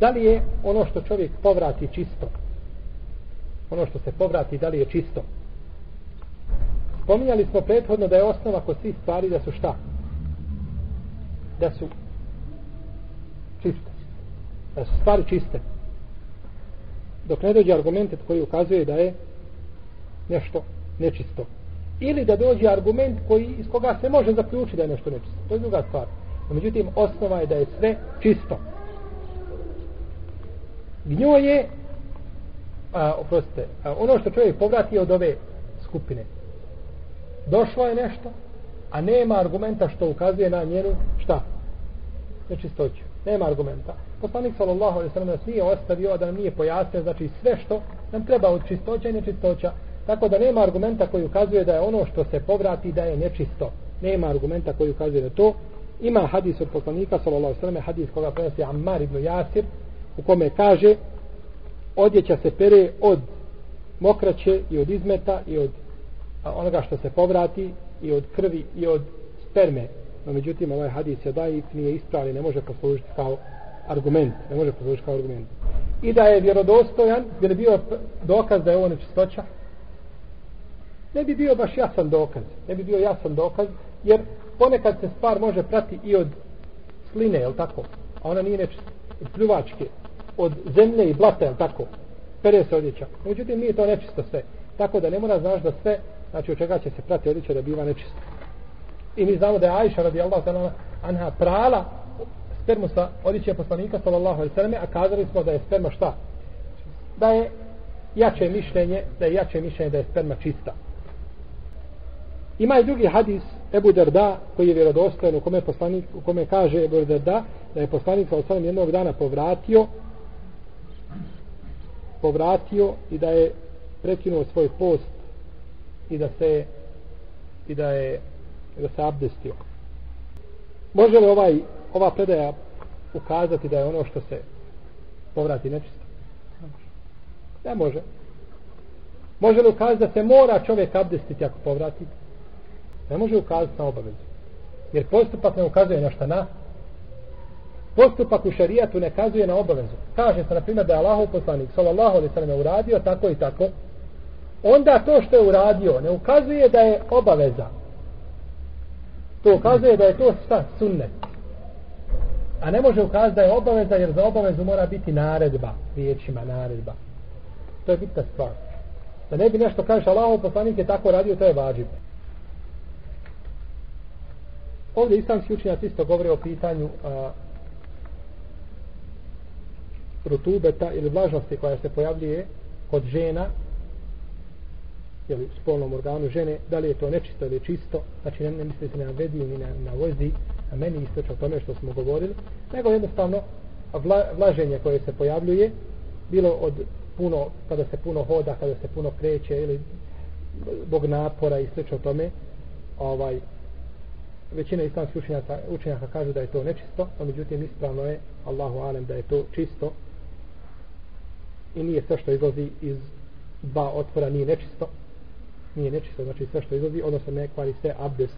da li je ono što čovjek povrati čisto? Ono što se povrati da li je čisto? Spominjali smo prethodno da je osnova kod svih stvari da su šta? Da su čiste. Da su stvari čiste. Dok ne dođe argument koji ukazuje da je nešto nečisto. Ili da dođe argument koji iz koga se može zaključiti da je nešto nečisto. To je druga stvar. No, međutim osnova je da je sve čisto gnjo je a, oprostite, a, ono što čovjek povrati od ove skupine. Došlo je nešto a nema argumenta što ukazuje na njenu šta? nečistoću. Nema argumenta. Poslanik sallallahu alaihi sallam nas nije ostavio da nam nije pojasnio znači sve što nam treba od čistoća i nečistoća. Tako da nema argumenta koji ukazuje da je ono što se povrati da je nečisto. Nema argumenta koji ukazuje da to. Ima hadis od poslanika sallallahu alaihi sallam hadis koga prenosi Ammar ibn Jasir u kome kaže odjeća se pere od mokraće i od izmeta i od onoga što se povrati i od krvi i od sperme no međutim ovaj hadis je daji nije ispravljen ne može poslužiti kao argument ne može poslužiti kao argument i da je vjerodostojan bi bio dokaz da je ovo nečistoća ne bi bio baš jasan dokaz ne bi bio jasan dokaz jer ponekad se stvar može prati i od sline, je tako? A ona nije nečista. Od pljuvačke, od zemlje i blata, je tako? Pere se odjeća. Međutim, nije to nečisto sve. Tako da ne mora znaš da sve, znači od čega će se prati odjeća da biva nečisto. I mi znamo da je Ajša radi Allah anha prala spermu sa odjeće poslanika sallallahu alaihi sallam a kazali smo da je sperma šta? Da je jače mišljenje, da je jače mišljenje da je sperma čista. Ima i drugi hadis Ebu Derda koji je vjerodostojan u kome, poslanik, u kome kaže Ebu Derda da je poslanik sa jednog dana povratio povratio i da je prekinuo svoj post i da se i da je da se abdestio. Može li ovaj, ova predaja ukazati da je ono što se povrati nečisto? Ne može. Može li ukazati da se mora čovjek abdestiti ako povrati? Ne može ukazati na obavezu. Jer postupak ne ukazuje na šta na postupak u šarijatu ne kazuje na obavezu. Kaže se, na primjer, da je Allahov poslanik, sallallahu alaihi sallam, uradio tako i tako, onda to što je uradio ne ukazuje da je obaveza. To ukazuje da je to šta? Sunnet. A ne može ukazati da je obaveza, jer za obavezu mora biti naredba, riječima naredba. To je bitna stvar. Da ne bi nešto kažeš, Allahov poslanik je tako radio, to je vađib. Ovdje islamski učenjaci isto govori o pitanju a, rutubeta ili vlažnosti koja se pojavljuje kod žena ili u spolnom organu žene, da li je to nečisto ili čisto, znači ne, ne misli se na vedi ni na, na vozi, a meni isto o tome što smo govorili, nego jednostavno vla, vlaženje koje se pojavljuje, bilo od puno, kada se puno hoda, kada se puno kreće ili bog napora i slično o tome, ovaj, većina islamskih učenjaka, učenjaka kažu da je to nečisto, a međutim ispravno je Allahu alem da je to čisto i nije sve što izlazi iz dva otvora nije nečisto. Nije nečisto, znači sve što izlazi odnosno ne kvari se abdest.